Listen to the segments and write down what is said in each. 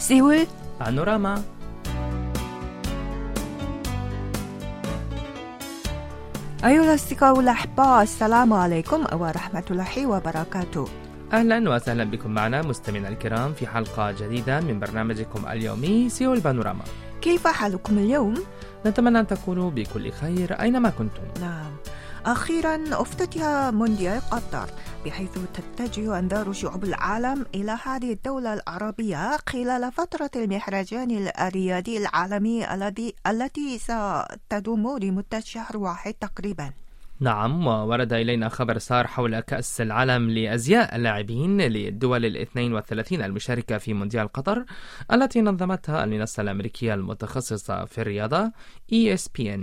سيول بانوراما أيها الأصدقاء الأحباء السلام عليكم ورحمة الله وبركاته أهلا وسهلا بكم معنا مستمعينا الكرام في حلقة جديدة من برنامجكم اليومي سيول بانوراما كيف حالكم اليوم؟ نتمنى أن تكونوا بكل خير أينما كنتم نعم أخيرا افتتح مونديال قطر بحيث تتجه أنظار شعوب العالم إلى هذه الدولة العربية خلال فترة المهرجان الرياضي العالمي الذي التي ستدوم لمدة شهر واحد تقريبا. نعم وورد إلينا خبر صار حول كأس العالم لأزياء اللاعبين للدول الاثنين والثلاثين المشاركة في مونديال قطر التي نظمتها المنصة الأمريكية المتخصصة في الرياضة ESPN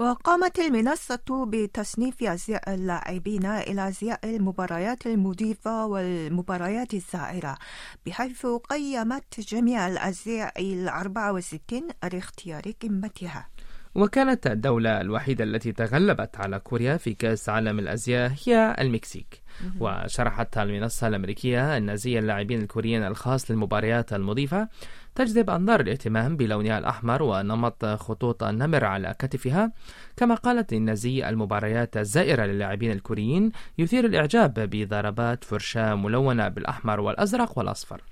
وقامت المنصة بتصنيف أزياء اللاعبين إلى أزياء المباريات المضيفة والمباريات الزائرة بحيث قيمت جميع الأزياء الأربعة وستين لاختيار قمتها. وكانت الدولة الوحيدة التي تغلبت على كوريا في كأس عالم الأزياء هي المكسيك. وشرحت المنصة الأمريكية أن زي اللاعبين الكوريين الخاص للمباريات المضيفة تجذب أنظار الاهتمام بلونها الأحمر ونمط خطوط النمر على كتفها. كما قالت إن زي المباريات الزائرة للاعبين الكوريين يثير الإعجاب بضربات فرشاة ملونة بالأحمر والأزرق والأصفر.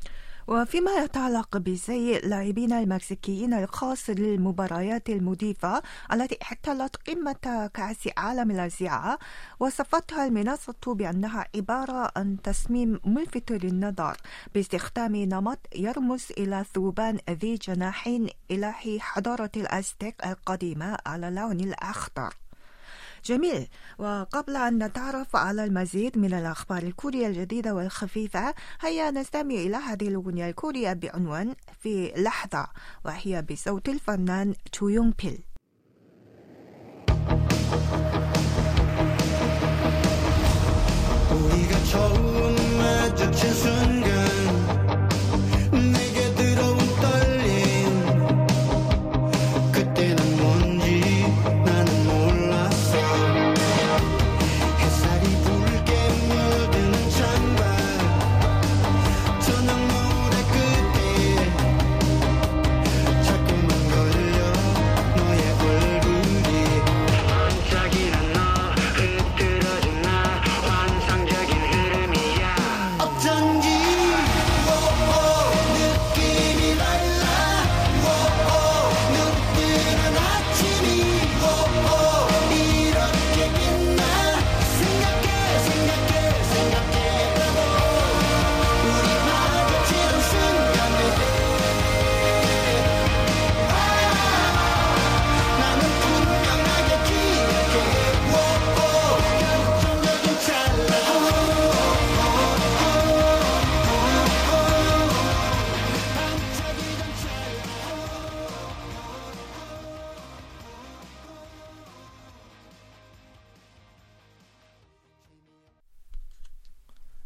وفيما يتعلق بزي لاعبين المكسيكيين الخاص للمباريات المضيفة التي احتلت قمة كأس عالم الأزياء وصفتها المنصة بأنها عبارة عن تصميم ملفت للنظر باستخدام نمط يرمز إلى ثوبان ذي جناحين إلهي حضارة الأزتك القديمة على اللون الأخضر. جميل. وقبل أن نتعرف على المزيد من الأخبار الكورية الجديدة والخفيفة هيا نستمع إلى هذه الأغنية الكورية بعنوان في لحظة وهي بصوت الفنان تشو بيل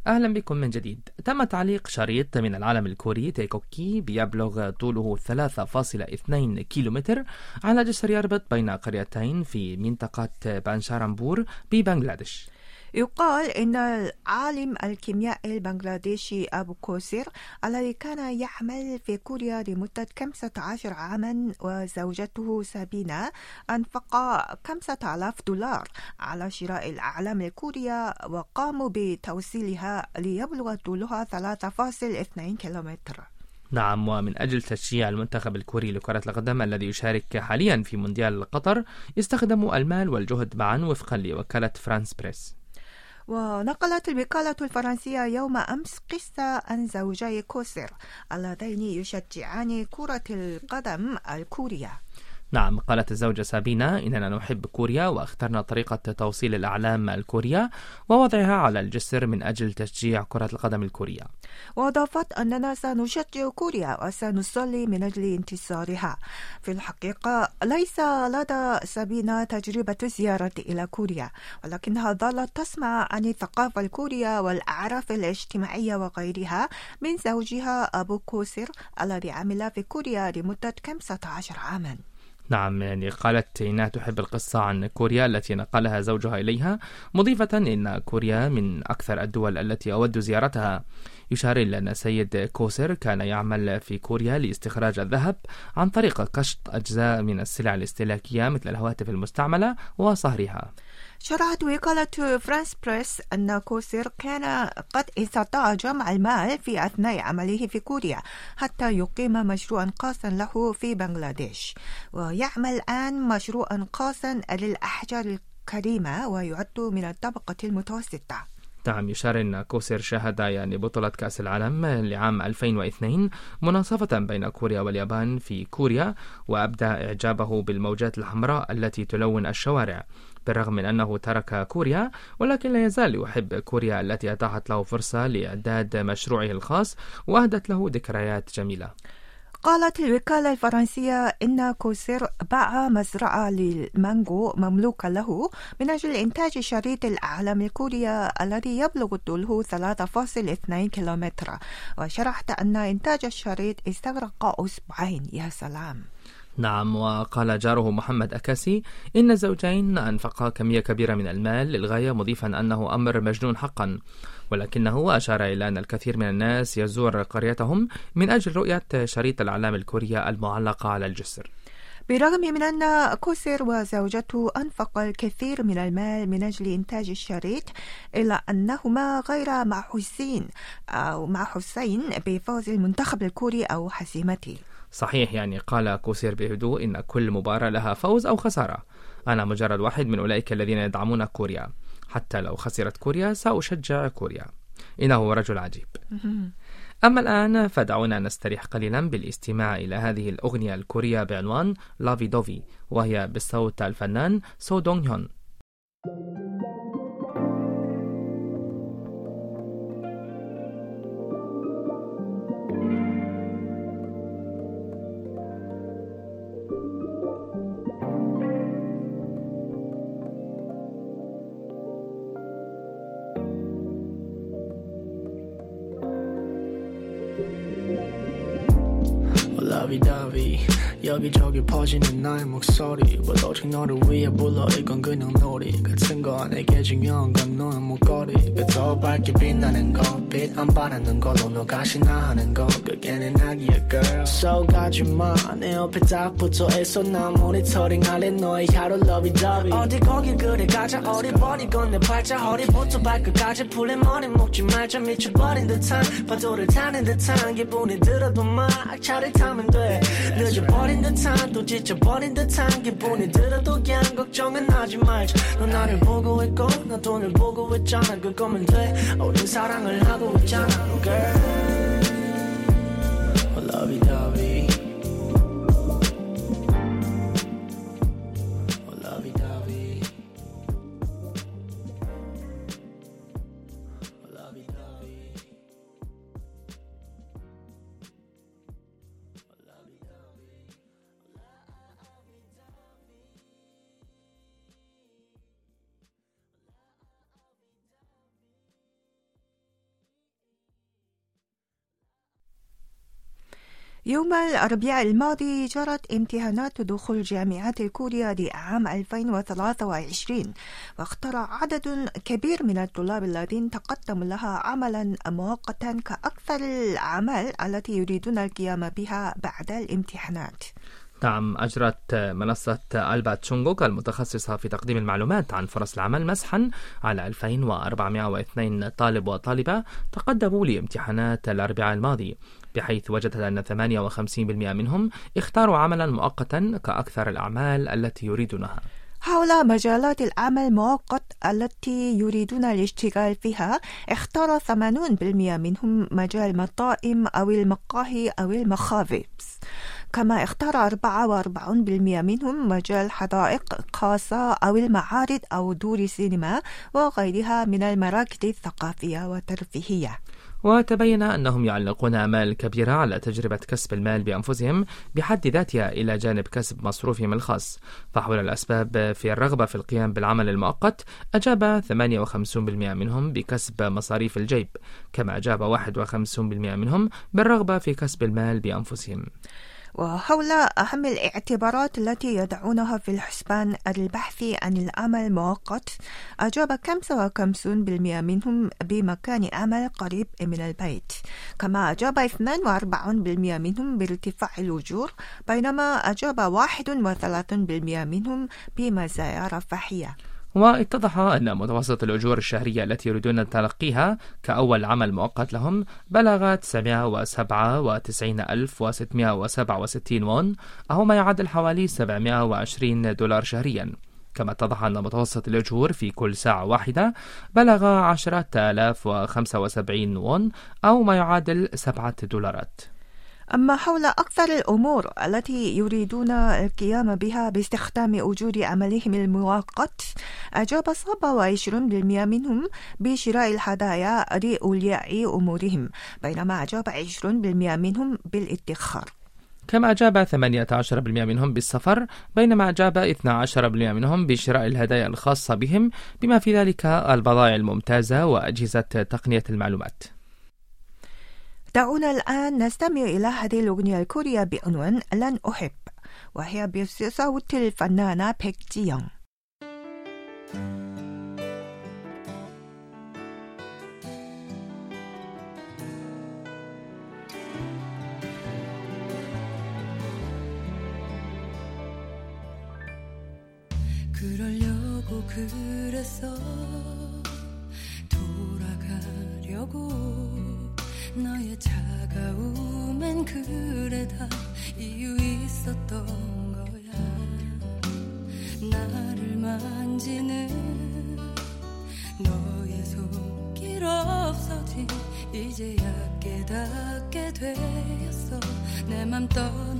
أهلا بكم من جديد. تم تعليق شريط من العلم الكوري تيكوكي بيبلغ طوله 3.2 كيلومتر على جسر يربط بين قريتين في منطقة بانشارامبور ببنغلاديش. يقال إن العالم الكيميائي البنغلاديشي أبو كوسير الذي كان يعمل في كوريا لمدة 15 عاما وزوجته سابينا أنفق 5000 دولار على شراء الأعلام الكورية وقاموا بتوصيلها ليبلغ طولها 3.2 كيلومتر. نعم ومن أجل تشجيع المنتخب الكوري لكرة القدم الذي يشارك حاليا في مونديال قطر استخدموا المال والجهد معا وفقا لوكالة فرانس بريس. ونقلت الوكالة الفرنسية يوم أمس قصة عن زوجي كوسر اللذين يشجعان كرة القدم الكورية. نعم قالت الزوجة سابينا إننا نحب كوريا وأخترنا طريقة توصيل الأعلام الكورية ووضعها على الجسر من أجل تشجيع كرة القدم الكورية. وأضافت أننا سنشجع كوريا وسنصلي من أجل انتصارها. في الحقيقة ليس لدى سابينا تجربة زيارة إلى كوريا ولكنها ظلت تسمع عن الثقافة الكورية والأعراف الاجتماعية وغيرها من زوجها أبو كوسر الذي عمل في كوريا لمدة 15 عاما. نعم يعني قالت إنها تحب القصة عن كوريا التي نقلها زوجها إليها مضيفة إن كوريا من أكثر الدول التي أود زيارتها. يشار إلى أن السيد كوسر كان يعمل في كوريا لاستخراج الذهب عن طريق قشط أجزاء من السلع الاستهلاكية مثل الهواتف المستعملة وصهرها. شرحت وكالة فرانس بريس أن كوسير كان قد استطاع جمع المال في أثناء عمله في كوريا حتى يقيم مشروعا خاصا له في بنغلاديش ويعمل الآن مشروعا خاصا للأحجار الكريمة ويعد من الطبقة المتوسطة. يشار أن كوسر شاهد يعني بطولة كأس العالم لعام 2002 مناصفة بين كوريا واليابان في كوريا وأبدى إعجابه بالموجات الحمراء التي تلون الشوارع. بالرغم من أنه ترك كوريا ولكن لا يزال يحب كوريا التي أتاحت له فرصة لإعداد مشروعه الخاص وأهدت له ذكريات جميلة. قالت الوكالة الفرنسية إن كوسير باع مزرعة للمانجو مملوكة له من أجل إنتاج شريط الأعلام الكوريا الذي يبلغ طوله 3.2 كيلومتر. وشرحت أن إنتاج الشريط استغرق أسبوعين. يا سلام. نعم وقال جاره محمد أكاسي إن الزوجين أنفقا كمية كبيرة من المال للغاية مضيفا أنه أمر مجنون حقا. ولكنه أشار إلى أن الكثير من الناس يزور قريتهم من أجل رؤية شريط الأعلام الكورية المعلقة على الجسر. بالرغم من أن كوسير وزوجته أنفقا الكثير من المال من أجل إنتاج الشريط إلا أنهما غير محسين أو محسين بفوز المنتخب الكوري أو هزيمته صحيح يعني قال كوسير بهدوء إن كل مباراة لها فوز أو خسارة. أنا مجرد واحد من أولئك الذين يدعمون كوريا. حتى لو خسرت كوريا سأشجع كوريا. إنه رجل عجيب. أما الآن فدعونا نستريح قليلا بالاستماع إلى هذه الأغنية الكورية بعنوان Lovey Dovey وهي بصوت الفنان سو دونغ هيون lovey-dovey 여기저기 퍼지는 나의 목소리. 왜 오직 너를 위해 불러? 이건 그냥 놀이. 같은 거 내게 중요한 건 너의 목걸이. 그더 밝게 빛나는 거빛 안 바라는 걸로 너 가시나 하는 거. 그게 내 낙이야 girl. So 가지마 내 옆에 딱 붙어 있어. 나 모니터링 할래. 너의 하루 러비다비 어디 거길 그래? 가자. 어디 버리건 내 팔자. 허리부터 발끝까지 풀린 머리 묶지 말자. 미쳐버린 듯한 파도를 타는 듯한 기분이 들어도 막 차를 타면 돼. 늦어버린 듯한 또 지쳐버린 듯한 기분이 들어도 그냥 걱정은 하지 말자. 너 나를 보고 있고 나 돈을 보고 있잖아. 그거면 돼. 우린 사랑을 하고 있잖아 girl يوم الأربعاء الماضي جرت امتحانات دخول جامعات الكوريا لعام 2023 واختار عدد كبير من الطلاب الذين تقدموا لها عملا مؤقتا كأكثر الأعمال التي يريدون القيام بها بعد الامتحانات. نعم أجرت منصة ألبا تشونغوك المتخصصة في تقديم المعلومات عن فرص العمل مسحا على 2402 طالب وطالبة تقدموا لامتحانات الأربعاء الماضي بحيث وجدت أن 58% منهم اختاروا عملا مؤقتا كأكثر الأعمال التي يريدونها. حول مجالات العمل المؤقت التي يريدون الاشتغال فيها اختار 80% منهم مجال المطاعم أو المقاهي أو المخابز كما اختار 44% منهم مجال حدائق خاصة أو المعارض أو دور السينما وغيرها من المراكز الثقافية والترفيهية. وتبين أنهم يعلقون آمال كبيرة على تجربة كسب المال بأنفسهم بحد ذاتها إلى جانب كسب مصروفهم الخاص. فحول الأسباب في الرغبة في القيام بالعمل المؤقت أجاب 58% منهم بكسب مصاريف الجيب كما أجاب 51% منهم بالرغبة في كسب المال بأنفسهم. وحول أهم الاعتبارات التي يضعونها في الحسبان البحث عن العمل المؤقت أجاب 55% منهم بمكان عمل قريب من البيت. كما أجاب 42% منهم بارتفاع الأجور بينما أجاب 31% منهم بمزايا رفاهية. واتضح أن متوسط الأجور الشهرية التي يريدون تلقيها كأول عمل مؤقت لهم بلغت 797667 وون أو ما يعادل حوالي 720 دولار شهريا. كما اتضح أن متوسط الأجور في كل ساعة واحدة بلغ 10075 وون أو ما يعادل 7 دولارات. أما حول أكثر الأمور التي يريدون القيام بها باستخدام أجور عملهم المؤقت أجاب 27% منهم بشراء الهدايا لأولياء أمورهم بينما أجاب 20% منهم بالادخار. كما أجاب 18% منهم بالسفر بينما أجاب 12% منهم بشراء الهدايا الخاصة بهم بما في ذلك البضائع الممتازة وأجهزة تقنية المعلومات. دعونا الآن نستمع إلى هذه الأغنية الكورية بعنوان لن أحب وهي بصوت الفنانة بيك جيونغ 그 내 맘 떠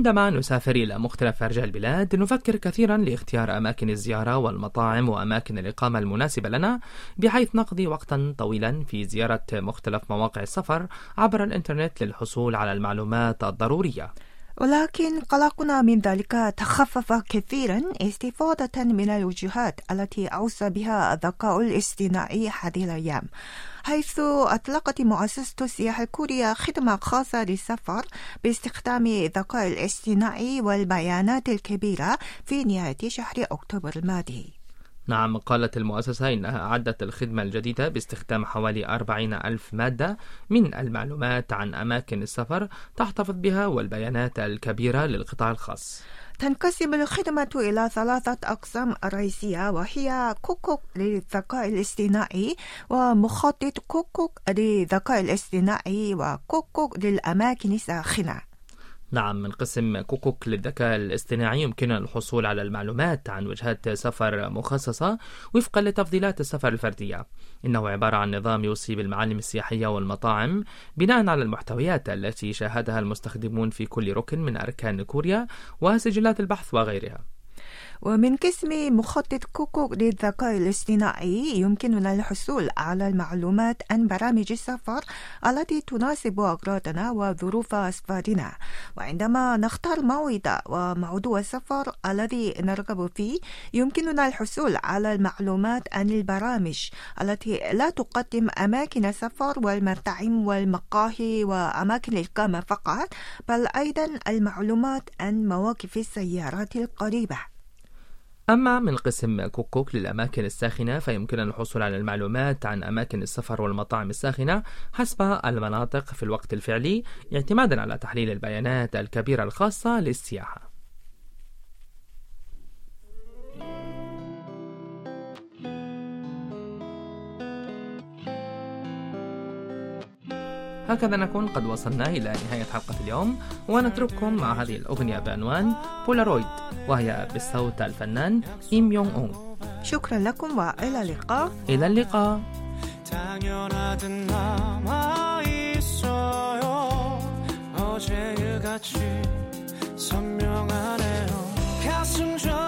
عندما نسافر إلى مختلف أرجاء البلاد نفكر كثيرا لاختيار أماكن الزيارة والمطاعم وأماكن الإقامة المناسبة لنا بحيث نقضي وقتا طويلا في زيارة مختلف مواقع السفر عبر الإنترنت للحصول على المعلومات الضرورية. ولكن قلقنا من ذلك تخفف كثيرا استفادة من الوجهات التي أوصى بها الذكاء الاصطناعي هذه الأيام حيث أطلقت مؤسسة السياحة الكورية خدمة خاصة للسفر باستخدام الذكاء الاصطناعي والبيانات الكبيرة في نهاية شهر أكتوبر الماضي. نعم قالت المؤسسة إنها أعدت الخدمة الجديدة باستخدام حوالي 40 ألف مادة من المعلومات عن أماكن السفر تحتفظ بها والبيانات الكبيرة للقطاع الخاص. تنقسم الخدمة إلى ثلاثة أقسام رئيسية وهي كوكوك للذكاء الاصطناعي ومخطط كوكوك للذكاء الاصطناعي وكوكوك للأماكن الساخنة. نعم من قسم كوكوك للذكاء الاصطناعي يمكننا الحصول على المعلومات عن وجهات سفر مخصصة وفقا لتفضيلات السفر الفردية. إنه عبارة عن نظام يوصي بالمعالم السياحية والمطاعم بناء على المحتويات التي شاهدها المستخدمون في كل ركن من أركان كوريا وسجلات البحث وغيرها. ومن قسم مخطط كوكوك للذكاء الاصطناعي يمكننا الحصول على المعلومات عن برامج السفر التي تناسب أغراضنا وظروف أسفارنا. وعندما نختار موعد وموضوع السفر الذي نرغب فيه يمكننا الحصول على المعلومات عن البرامج التي لا تقدم أماكن السفر والمطاعم والمقاهي وأماكن الإقامة فقط بل أيضا المعلومات عن مواقف السيارات القريبة. أما من قسم كوكوك للأماكن الساخنة فيمكننا الحصول على المعلومات عن أماكن السفر والمطاعم الساخنة حسب المناطق في الوقت الفعلي اعتمادا على تحليل البيانات الكبيرة الخاصة للسياحة. هكذا نكون قد وصلنا إلى نهاية حلقة اليوم ونترككم مع هذه الأغنية بعنوان بولارويد وهي بصوت الفنان إيم يونغ أون شكرا لكم وإلى اللقاء. إلى اللقاء. 선명하네요. 가슴 저